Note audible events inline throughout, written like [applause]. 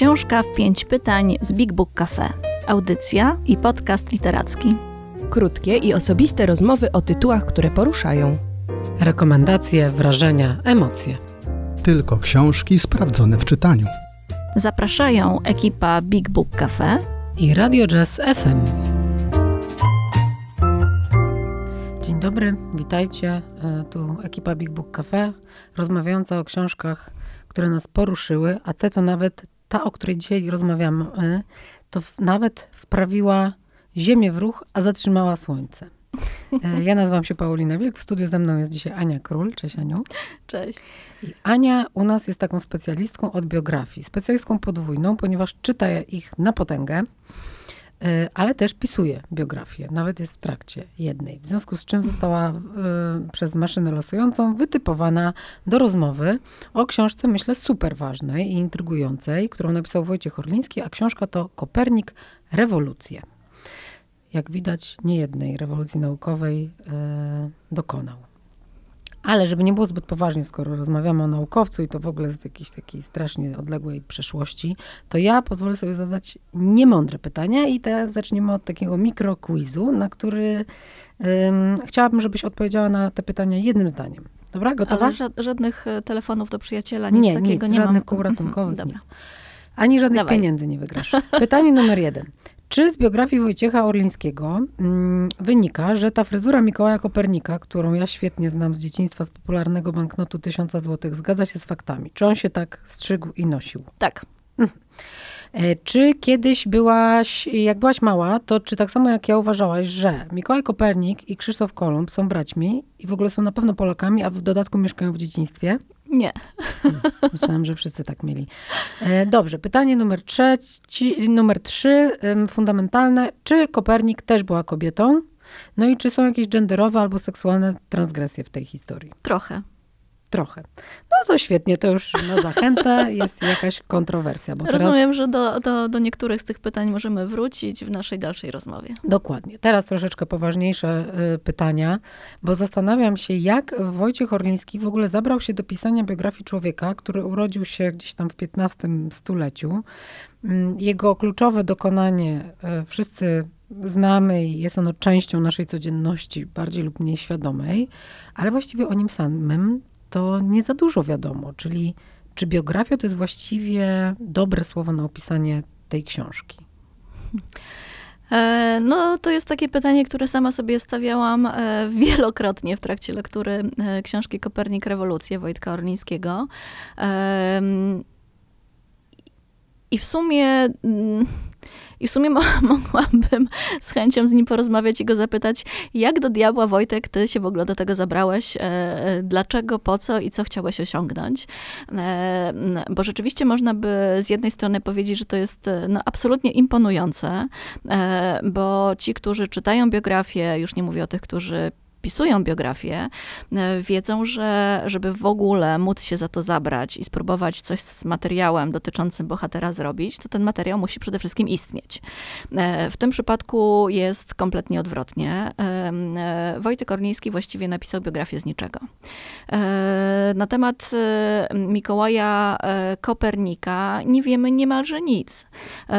Książka w pięć pytań z Big Book Cafe. Audycja i podcast literacki. Krótkie i osobiste rozmowy o tytułach, które poruszają. Rekomendacje, wrażenia, emocje. Tylko książki sprawdzone w czytaniu. Zapraszają ekipa Big Book Cafe i Radio Jazz FM. Dzień dobry, witajcie. E, tu ekipa Big Book Cafe, rozmawiająca o książkach, które nas poruszyły, a te, co nawet ta, o której dzisiaj rozmawiamy, to nawet wprawiła Ziemię w ruch, a zatrzymała Słońce. E, [laughs] ja nazywam się Paulina Wilk, w studiu ze mną jest dzisiaj Ania Król. Cześć Aniu. Cześć. I Ania u nas jest taką specjalistką od biografii, specjalistką podwójną, ponieważ czyta ich na potęgę. E, ale też pisuje biografię, nawet jest w trakcie jednej. W związku z czym została y, przez maszynę losującą wytypowana do rozmowy o książce, myślę, super ważnej i intrygującej, którą napisał Wojciech Orliński, a książka to Kopernik Rewolucje. Jak widać, nie jednej rewolucji naukowej y, dokonał. Ale żeby nie było zbyt poważnie, skoro rozmawiamy o naukowcu i to w ogóle z jakiejś takiej strasznie odległej przeszłości, to ja pozwolę sobie zadać niemądre pytania i teraz zaczniemy od takiego mikroquizu, na który um, chciałabym, żebyś odpowiedziała na te pytania jednym zdaniem. Dobra, gotowa? Ale ża żadnych e, telefonów do przyjaciela, nic nie, takiego nic, nie żadnych mam. kół ratunkowych, Dobra. nic. Ani żadnych Dawaj. pieniędzy nie wygrasz. Pytanie numer jeden. Czy z biografii Wojciecha Orlińskiego mm, wynika, że ta fryzura Mikołaja Kopernika, którą ja świetnie znam z dzieciństwa, z popularnego banknotu 1000 zł, zgadza się z faktami? Czy on się tak strzygł i nosił? Tak. E, Czy kiedyś byłaś, jak byłaś mała, to czy tak samo jak ja uważałaś, że Mikołaj Kopernik i Krzysztof Kolumb są braćmi i w ogóle są na pewno Polakami, a w dodatku mieszkają w dzieciństwie? Nie. Myślałam, że wszyscy tak mieli. E, Dobrze, pytanie numer, trzeci, numer trzy, fundamentalne. Czy Kopernik też była kobietą? No i czy są jakieś genderowe albo seksualne transgresje w tej historii? Trochę. Trochę. No to świetnie, to już na zachętę jest jakaś kontrowersja. Bo teraz, Rozumiem, że do, do, do niektórych z tych pytań możemy wrócić w naszej dalszej rozmowie. Dokładnie. Teraz troszeczkę poważniejsze y, pytania, bo zastanawiam się, jak Wojciech Orliński w ogóle zabrał się do pisania biografii człowieka, który urodził się gdzieś tam w XV stuleciu. Mm, Jego kluczowe dokonanie y, wszyscy znamy i jest ono częścią naszej codzienności, bardziej lub mniej świadomej, ale właściwie o nim samym to nie za dużo wiadomo. Czyli czy biografia to jest właściwie dobre słowo na opisanie tej książki? E, No, to jest takie pytanie, które sama sobie stawiałam e, wielokrotnie w trakcie lektury e, książki Kopernik Rewolucje Wojtka Orlińskiego. I w sumie. I w sumie mo- [laughs] mogłabym z chęcią z nim porozmawiać i go zapytać, jak do diabła Wojtek, ty się w ogóle do tego zabrałeś, e, e, dlaczego, po co i co chciałeś osiągnąć. E, Bo rzeczywiście można by z jednej strony powiedzieć, że to jest e, no, absolutnie imponujące, e, bo ci, którzy czytają biografię, już nie mówię o tych, którzy pisują biografię, e, wiedzą, że żeby w ogóle móc się za to zabrać i spróbować coś z materiałem dotyczącym bohatera zrobić, to ten materiał musi przede wszystkim istnieć. E, W tym przypadku jest kompletnie odwrotnie. E, Wojtek Orliński właściwie napisał biografię z niczego. Na temat Mikołaja Kopernika nie wiemy niemalże nic.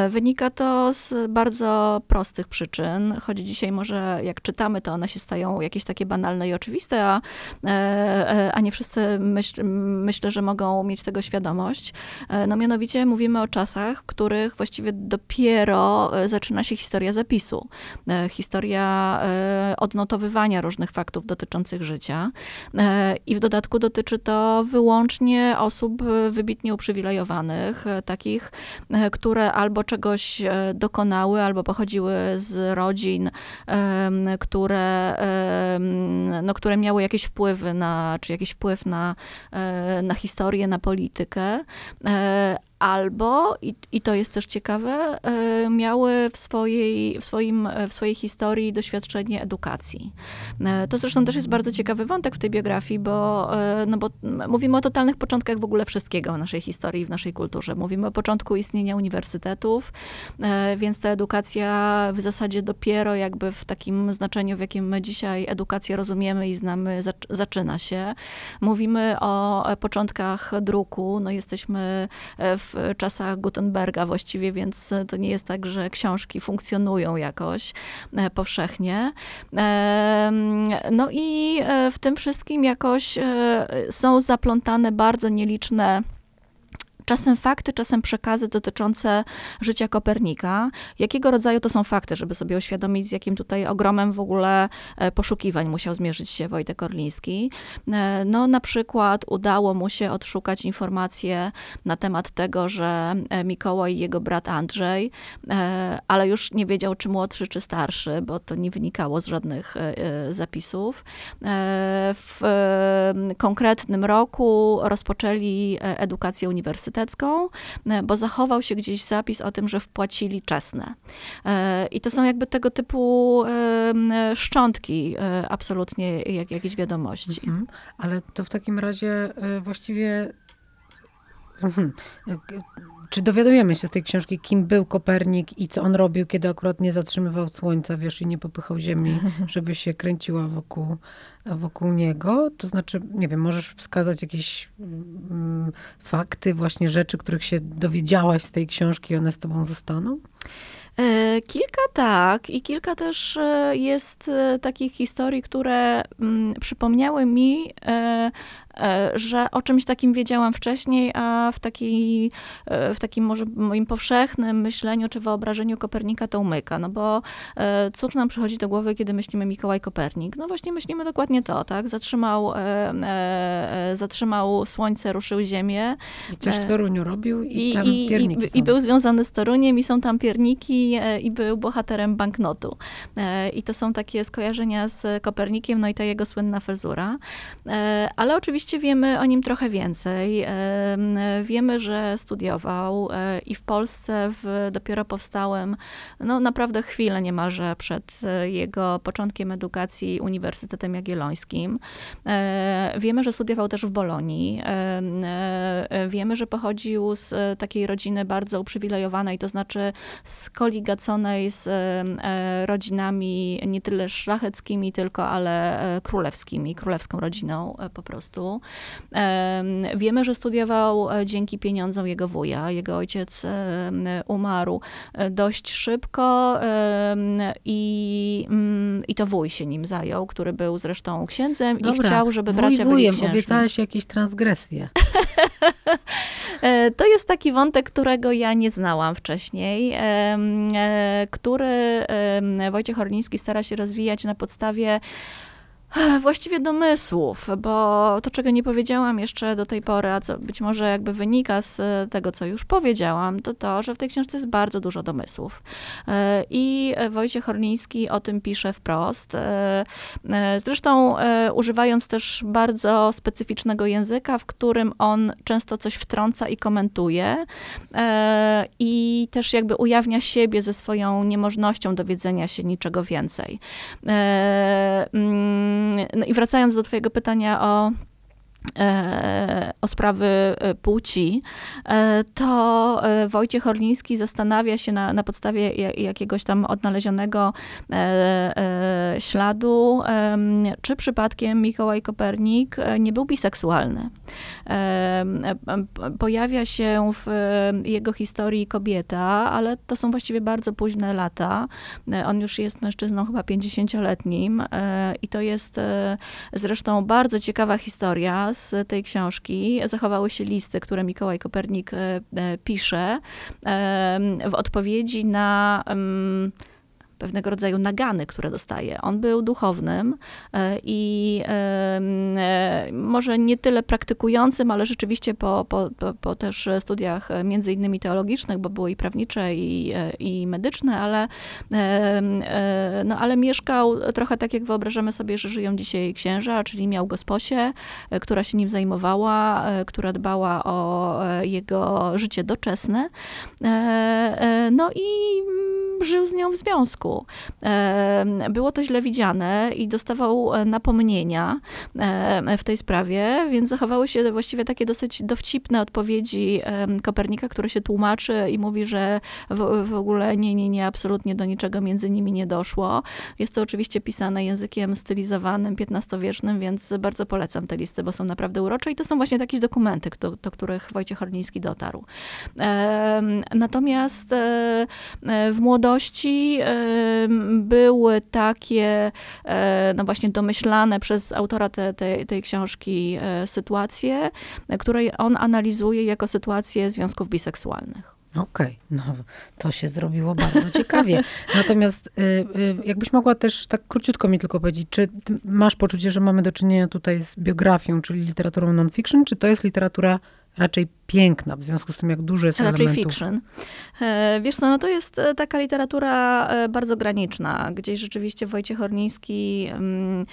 Wynika to z bardzo prostych przyczyn, choć dzisiaj może jak czytamy, to one się stają jakieś takie banalne i oczywiste, a, e, e, a nie wszyscy myśl, myślę, że mogą mieć tego świadomość. E, No mianowicie mówimy o czasach, w których właściwie dopiero zaczyna się historia zapisu. Historia odnotowywania różnych faktów dotyczących życia. I w dodatku dotyczy to wyłącznie osób wybitnie uprzywilejowanych, takich, które albo czegoś dokonały, albo pochodziły z rodzin, które, no, które miały jakieś wpływy na, czy jakiś wpływ na, e, na historię, na politykę. Albo, i, i to jest też ciekawe, e, miały w swojej, w, swoim, e, w swojej historii doświadczenie edukacji. E, To zresztą też jest bardzo ciekawy wątek w tej biografii, bo, no bo mówimy o totalnych początkach w ogóle wszystkiego w naszej historii, w naszej kulturze. Mówimy o początku istnienia uniwersytetów, więc ta edukacja w zasadzie dopiero jakby w takim znaczeniu, w jakim my dzisiaj edukację rozumiemy i znamy, zac- zaczyna się. Mówimy o początkach druku, no jesteśmy w w czasach Gutenberga właściwie, więc to nie jest tak, że książki funkcjonują jakoś powszechnie. No i w tym wszystkim jakoś są zaplątane bardzo nieliczne Czasem fakty, czasem przekazy dotyczące życia Kopernika. Jakiego rodzaju to są fakty, żeby sobie uświadomić, z jakim tutaj ogromem w ogóle e, poszukiwań musiał zmierzyć się Wojtek Orliński. E, no na przykład udało mu się odszukać informacje na temat tego, że e, Mikołaj i jego brat Andrzej, ale już nie wiedział, czy młodszy, czy starszy, bo to nie wynikało z żadnych zapisów. W konkretnym roku rozpoczęli edukację uniwersytecką uniwersytecką, e, bo zachował się gdzieś zapis o tym, że wpłacili czesne. E, I to są jakby tego typu e, szczątki absolutnie jak, jakieś wiadomości. Mhm. Ale to w takim razie właściwie [clears throat] czy dowiadujemy się z tej książki, kim był Kopernik i co on robił, kiedy akurat nie zatrzymywał słońca, wiesz, i nie popychał Ziemi, [laughs] żeby się kręciła wokół, wokół niego? To znaczy, nie wiem, możesz wskazać jakieś mm, fakty, właśnie rzeczy, których się dowiedziałaś z tej książki i one z tobą zostaną? E, kilka tak i kilka też e, jest e, takich historii, które mm, przypomniały mi że o czymś takim wiedziałam wcześniej, a w, takiej, e, w takim może moim powszechnym myśleniu czy wyobrażeniu Kopernika to umyka. No bo e, cóż nam przychodzi do głowy, kiedy myślimy Mikołaj Kopernik? No właśnie myślimy dokładnie to, tak? Zatrzymał, zatrzymał słońce, ruszył ziemię. I coś w Toruniu robił i, i tam i, pierniki i, i był związany z Toruniem i są tam pierniki i był bohaterem banknotu. I to są takie skojarzenia z Kopernikiem, no i ta jego słynna fryzura. Ale oczywiście oczywiście wiemy o nim trochę więcej. Wiemy, że studiował e, i w Polsce w dopiero powstałym, no naprawdę chwilę niemalże przed e, jego początkiem edukacji Uniwersytetem Jagiellońskim. E, wiemy, że studiował też w Bolonii. Wiemy, że pochodził z takiej rodziny bardzo uprzywilejowanej, to znaczy skoligaconej z rodzinami nie tyle szlacheckimi, tylko ale królewskimi, królewską rodziną po prostu. Wiemy, że studiował e, dzięki pieniądzom jego wuja. Jego ojciec umarł e, dość szybko i, mm, i to wuj się nim zajął, który był zresztą księdzem Dobra, i chciał, żeby bracia wuj wujem, byli obiecałeś jakieś transgresje. [laughs] E, to jest taki wątek, którego ja nie znałam wcześniej, który Wojciech Orliński stara się rozwijać na podstawie Właściwie domysłów, bo to, czego nie powiedziałam jeszcze do tej pory, a co być może jakby wynika z tego, co już powiedziałam, to to, że w tej książce jest bardzo dużo domysłów. E, I Wojciech Horniński o tym pisze wprost. E, e, zresztą używając też bardzo specyficznego języka, w którym on często coś wtrąca i komentuje. I też jakby ujawnia siebie ze swoją niemożnością dowiedzenia się niczego więcej. No i wracając do Twojego pytania o o sprawy e, płci, e, to Wojciech Orliński zastanawia się na, na podstawie jakiegoś tam odnalezionego śladu, czy przypadkiem Mikołaj Kopernik nie był biseksualny. Pojawia się w jego historii kobieta, ale to są właściwie bardzo późne lata. On już jest mężczyzną chyba 50-letnim i to jest zresztą bardzo ciekawa historia, z tej książki zachowały się listy, które Mikołaj Kopernik e, e, pisze w odpowiedzi na pewnego rodzaju nagany, które dostaje. On był duchownym e, i e, może nie tyle praktykującym, ale rzeczywiście po, po, po, też studiach e, między innymi teologicznych, bo były i prawnicze i, i medyczne, ale, no, ale mieszkał trochę tak, jak wyobrażamy sobie, że żyją dzisiaj księża, czyli miał gosposię, która się nim zajmowała, która dbała o jego życie doczesne. No i żył z nią w związku. Związku. Było to źle widziane i dostawał napomnienia w tej sprawie, więc zachowały się właściwie takie dosyć dowcipne odpowiedzi Kopernika, który się tłumaczy i mówi, że w, w ogóle nie, nie, nie, absolutnie do niczego między nimi nie doszło. Jest to oczywiście pisane językiem stylizowanym, XV-wiecznym, więc bardzo polecam te listy, bo są naprawdę urocze i to są właśnie takie dokumenty, do, do których Wojciech Orliński dotarł. Natomiast e, e, w młodości były takie, e, no właśnie domyślane przez autora te, te, tej książki sytuacje, które on analizuje jako sytuację związków biseksualnych. Okej, okay, no to się zrobiło bardzo [laughs] ciekawie. Natomiast y, y, jakbyś mogła też tak króciutko mi tylko powiedzieć, czy masz poczucie, że mamy do czynienia tutaj z biografią, czyli literaturą non-fiction, czy to jest literatura raczej piękna, w związku z tym, jak dużo jest Raczej elementów. fiction. E, wiesz co, no to jest e, taka literatura e, bardzo graniczna, gdzieś rzeczywiście Wojciech Orniński mm,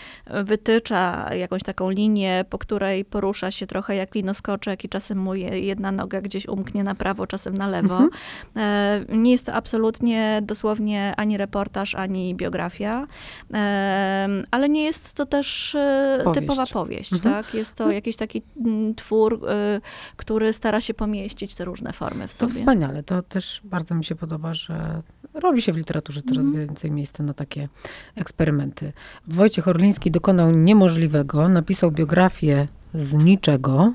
wytycza jakąś taką linię, po której porusza się trochę jak linoskoczek i czasem mu jedna noga gdzieś umknie na prawo, czasem na lewo. Mhm. Nie jest to absolutnie dosłownie ani reportaż, ani biografia, ale nie jest to też powieść. typowa powieść, mhm. tak? Jest to jakiś taki mm, twór, który stara się pomieścić te różne formy w sobie. To wspaniale. To też bardzo mi się podoba, że robi się w literaturze coraz mm. więcej miejsca na takie eksperymenty. Wojciech Orliński dokonał niemożliwego, napisał biografię z niczego,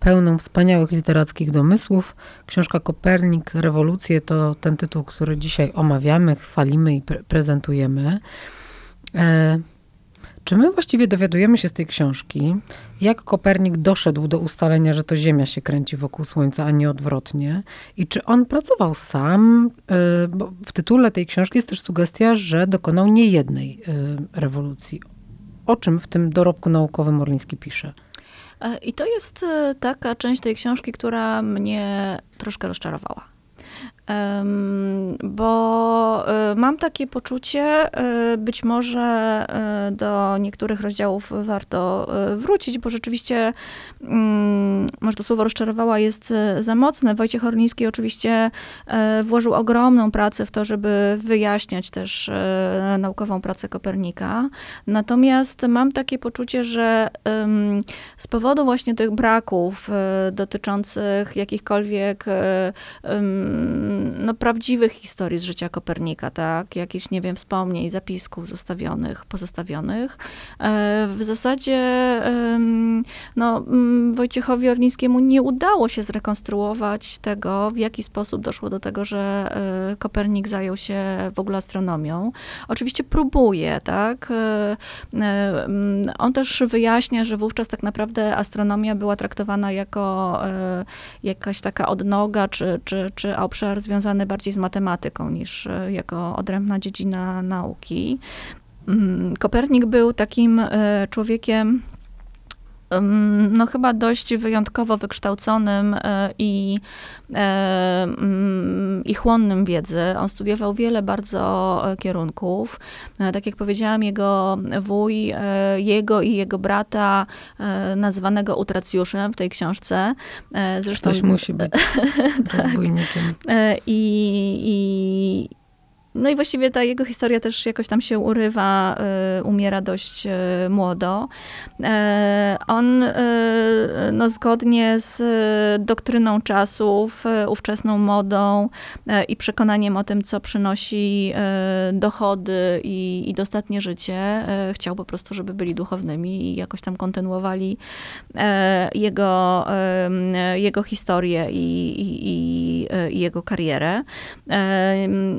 pełną wspaniałych literackich domysłów. Książka Kopernik, Rewolucje to ten tytuł, który dzisiaj omawiamy, chwalimy i pre prezentujemy. E czy my właściwie dowiadujemy się z tej książki, jak Kopernik doszedł do ustalenia, że to Ziemia się kręci wokół Słońca, a nie odwrotnie? I czy on pracował sam? Y, bo w tytule tej książki jest też sugestia, że dokonał niejednej y, rewolucji. O czym w tym dorobku naukowym Orliński pisze? E, I to jest e, taka część tej książki, która mnie troszkę rozczarowała bo e, mam takie poczucie, e, być może e, do niektórych rozdziałów warto wrócić, bo rzeczywiście, mm, może to słowo rozczarowała jest za mocne. Wojciech Orliński oczywiście włożył ogromną pracę w to, żeby wyjaśniać też naukową pracę Kopernika. Natomiast mam takie poczucie, że z powodu właśnie tych braków dotyczących jakichkolwiek no, prawdziwych historii z życia Kopernika, tak? Jakichś, nie wiem, wspomnień, zapisków zostawionych, pozostawionych. E, w zasadzie no, Wojciechowi Orlińskiemu nie udało się zrekonstruować tego, w jaki sposób doszło do tego, że e, Kopernik zajął się w ogóle astronomią. Oczywiście próbuje, tak? E, on też wyjaśnia, że wówczas tak naprawdę astronomia była traktowana jako jakaś taka odnoga, czy, czy, czy obszar związany bardziej z matematyką niż e, jako odrębna dziedzina nauki. Mm, Kopernik był takim e, człowiekiem, no chyba dość wyjątkowo wykształconym e, i, mm, i chłonnym wiedzy. On studiował wiele bardzo kierunków. Tak jak powiedziałam, jego wuj, jego i jego brata, nazywanego Utracjuszem w tej książce. Zresztą Ktoś musi być [laughs] rozbójnikiem. I, i, no i właściwie ta jego historia też jakoś tam się urywa, y, umiera dość y, młodo. E, on y, no, zgodnie z doktryną czasów, ówczesną modą i przekonaniem o tym, co przynosi dochody i, i dostatnie życie, chciał po prostu, żeby byli duchownymi i jakoś tam kontynuowali jego, jego historię i, i, i jego karierę.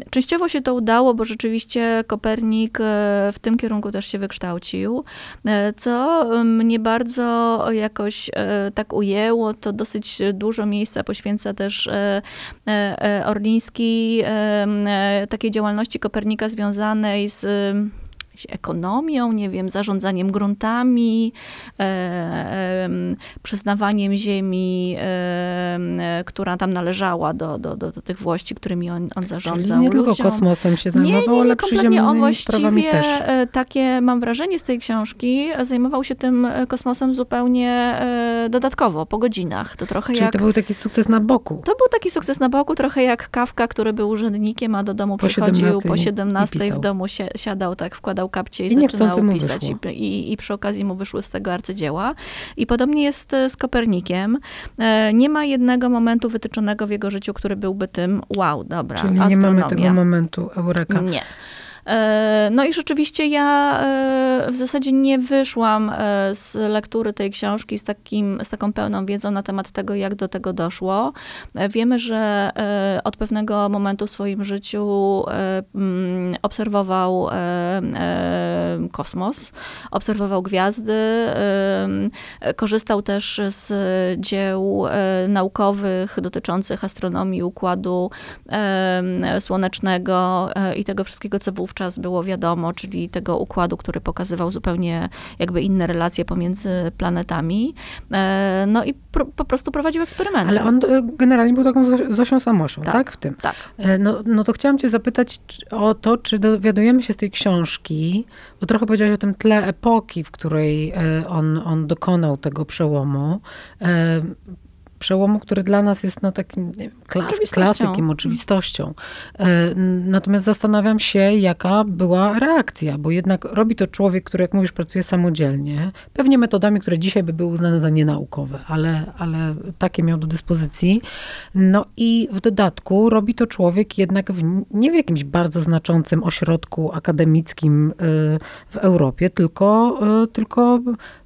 Częściowo się to udało, bo rzeczywiście Kopernik e, w tym kierunku też się wykształcił, e, co mnie bardzo jakoś e, tak ujęło. To dosyć dużo miejsca poświęca też Orliński takiej działalności Kopernika związanej z ekonomią, nie wiem, zarządzaniem gruntami, e, e, przyznawaniem ziemi, e, która tam należała do, do, do, do tych włości, którymi on, on zarządzał. Czyli nie ludziom. tylko kosmosem się zajmował, nie, nie, nie, ale kompletnie. On przyziemnymi sprawami właściwie też. e, takie, mam wrażenie z tej książki, e, zajmował się tym e, kosmosem zupełnie e, dodatkowo, po godzinach. To trochę Czyli jak... to był taki sukces na boku. To był taki sukces na boku, trochę jak Kawka, który był urzędnikiem, a do domu Po przychodził 17 po i 17 w domu, si siadał tak, wkładał kapcie i, I zaczynał pisać. I, i, I przy okazji mu wyszły z tego arcydzieła. I podobnie jest e, z Kopernikiem. E, Nie ma jednego momentu wytyczonego w jego życiu, który byłby tym wow, dobra, Czyli nie mamy tego momentu eureka. Nie. E, No i rzeczywiście ja e, w zasadzie nie wyszłam e, z lektury tej książki z, takim, z taką pełną wiedzą na temat tego, jak do tego doszło. Wiemy, że od pewnego momentu w swoim życiu mm, obserwował kosmos, obserwował gwiazdy, korzystał też z dzieł naukowych dotyczących astronomii, układu słonecznego i tego wszystkiego, co wówczas było wiadomo, czyli tego układu, który pokazywał zupełnie jakby inne relacje pomiędzy planetami. E, No i pro, po prostu prowadził eksperymenty. Ale on e, generalnie był taką Zos- Zosią Samosią, tak. Tak. W tym. Tak. E, No, no to chciałam cię zapytać o to, czy dowiadujemy się z tej książki, bo trochę powiedziałaś o tym tle epoki, w której on, on dokonał tego przełomu. E, Przełomu, który dla nas jest no, takim wiem, klas, Oczywistością. klasykiem, oczywistością. E, Natomiast zastanawiam się, jaka była reakcja, bo jednak robi to człowiek, który, jak mówisz, pracuje samodzielnie, pewnie metodami, które dzisiaj by były uznane za nienaukowe, ale, ale takie miał do dyspozycji. No i w dodatku robi to człowiek jednak w, nie w jakimś bardzo znaczącym ośrodku akademickim y, w Europie, tylko, y, tylko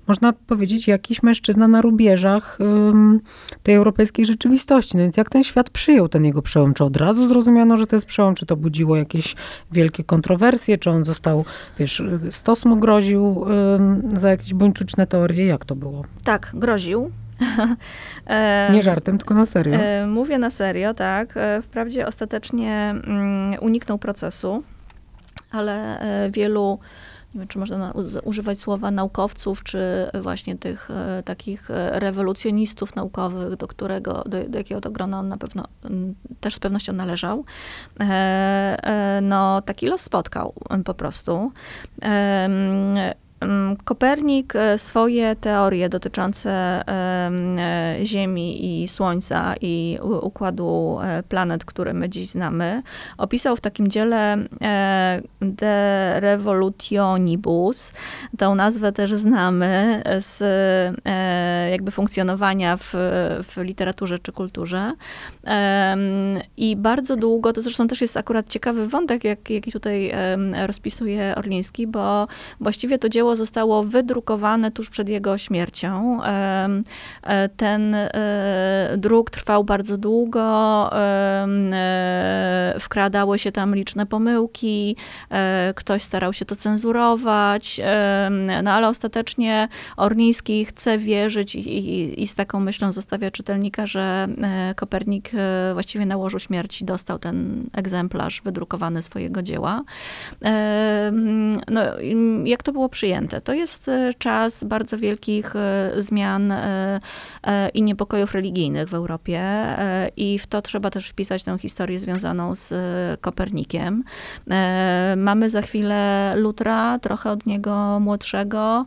można powiedzieć jakiś mężczyzna na rubieżach ym, tej europejskiej rzeczywistości. No więc jak ten świat przyjął ten jego przełom? Czy od razu zrozumiano, że to jest przełom? Czy to budziło jakieś wielkie kontrowersje? Czy on został, wiesz, stos mu groził ym, za jakieś buńczuczne teorie? Jak to było? Tak, groził. [laughs] E, Nie żartem, tylko na serio. E, Mówię na serio, tak. E, Wprawdzie ostatecznie mm, uniknął procesu, ale wielu, nie wiem, czy można używać słowa naukowców, czy właśnie tych e, takich e, rewolucjonistów naukowych, do którego, do, do jakiego to grona on na pewno też z pewnością należał, e, no taki los spotkał po prostu. Kopernik e, swoje teorie dotyczące e, Ziemi i Słońca i układu e, planet, które my dziś znamy, opisał w takim dziele De Revolutionibus. Tą nazwę też znamy z jakby funkcjonowania w, w literaturze czy kulturze. I bardzo długo, to zresztą też jest akurat ciekawy wątek, jak, jaki tutaj rozpisuje Orliński, bo właściwie to dzieło zostało wydrukowane tuż przed jego śmiercią. E, Ten e, druk trwał bardzo długo, e, wkradały się tam liczne pomyłki, ktoś starał się to cenzurować, no ale ostatecznie Orliński chce wierzyć i, i, i z taką myślą zostawia czytelnika, że Kopernik właściwie na łożu śmierci dostał ten egzemplarz wydrukowany swojego dzieła. No, jak to było przyjęte? To jest e, czas bardzo wielkich e, zmian e, i niepokojów religijnych w Europie i w to trzeba też wpisać tę historię związaną z Kopernikiem. Mamy za chwilę Lutra, trochę od niego młodszego.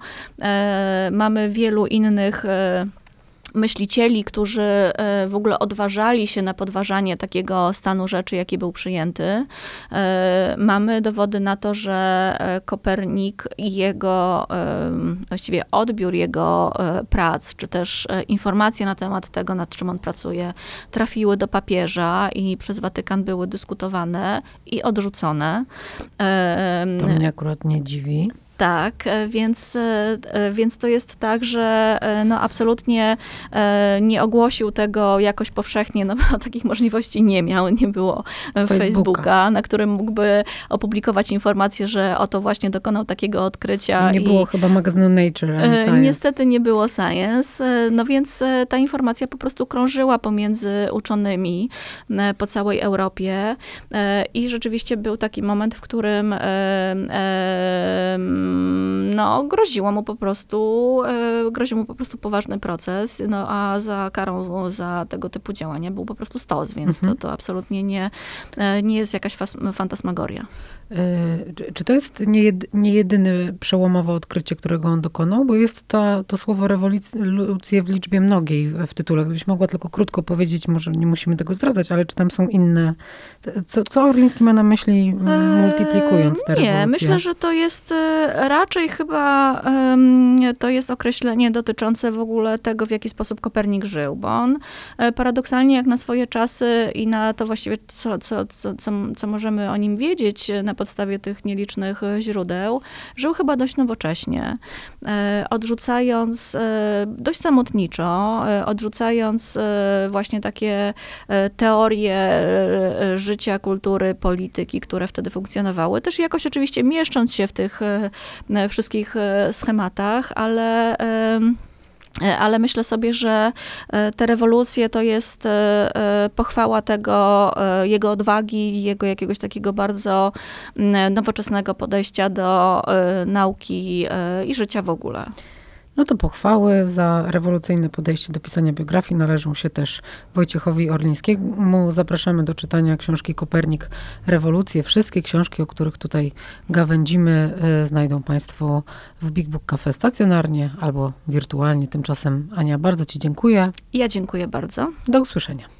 Mamy wielu innych myślicieli, którzy e, w ogóle odważali się na podważanie takiego stanu rzeczy, jaki był przyjęty. E, Mamy dowody na to, że e, Kopernik i jego, właściwie odbiór jego prac, czy też informacje na temat tego, nad czym on pracuje, trafiły do papieża i przez Watykan były dyskutowane i odrzucone. To mnie akurat nie dziwi. Tak, e, więc, e, e, więc to jest tak, że no absolutnie nie ogłosił tego jakoś powszechnie, no bo [laughs] takich możliwości nie miał, nie było Facebooka. Facebooka, na którym mógłby opublikować informację, że oto właśnie dokonał takiego odkrycia. I nie było chyba magazynu Nature Science. Niestety nie było Science, no więc ta informacja po prostu krążyła pomiędzy uczonymi po całej Europie i rzeczywiście był taki moment, w którym no, groziło mu po prostu, e, groził mu po prostu poważny proces, no, a za karą za tego typu działania był po prostu stos, więc Mhm. to, to absolutnie nie, e, nie jest jakaś fantasmagoria. E, Czy, to jest nie, jed, nie jedyne przełomowe odkrycie, którego on dokonał? Bo jest ta, to słowo rewolucje w liczbie mnogiej w tytule. Gdybyś mogła tylko krótko powiedzieć, może nie musimy tego zdradzać, ale czy tam są inne... Co, co Orliński ma na myśli, m, multiplikując te Eee, Nie, rewolucje? myślę, że to jest e, raczej chyba to jest określenie dotyczące w ogóle tego, w jaki sposób Kopernik żył, bo on e, paradoksalnie jak na swoje czasy i na to właściwie, co, co, co, co, co możemy o nim wiedzieć e, na podstawie tych nielicznych e, źródeł, żył chyba dość nowocześnie, e, odrzucając e, dość samotniczo, odrzucając właśnie takie teorie życia, kultury, polityki, które wtedy funkcjonowały. Też jakoś oczywiście mieszcząc się w tych wszystkich schematach, ale. E, Ale myślę sobie, że e, te rewolucje to jest e, pochwała tego, jego odwagi, jego jakiegoś takiego bardzo mm, nowoczesnego podejścia do nauki i życia w ogóle. No to pochwały za rewolucyjne podejście do pisania biografii należą się też Wojciechowi Orlińskiemu. Zapraszamy do czytania książki Kopernik Rewolucje. Wszystkie książki, o których tutaj gawędzimy, e, znajdą Państwo w Big Book Cafe stacjonarnie albo wirtualnie. Tymczasem Ania, bardzo Ci dziękuję. Ja dziękuję bardzo. Do usłyszenia.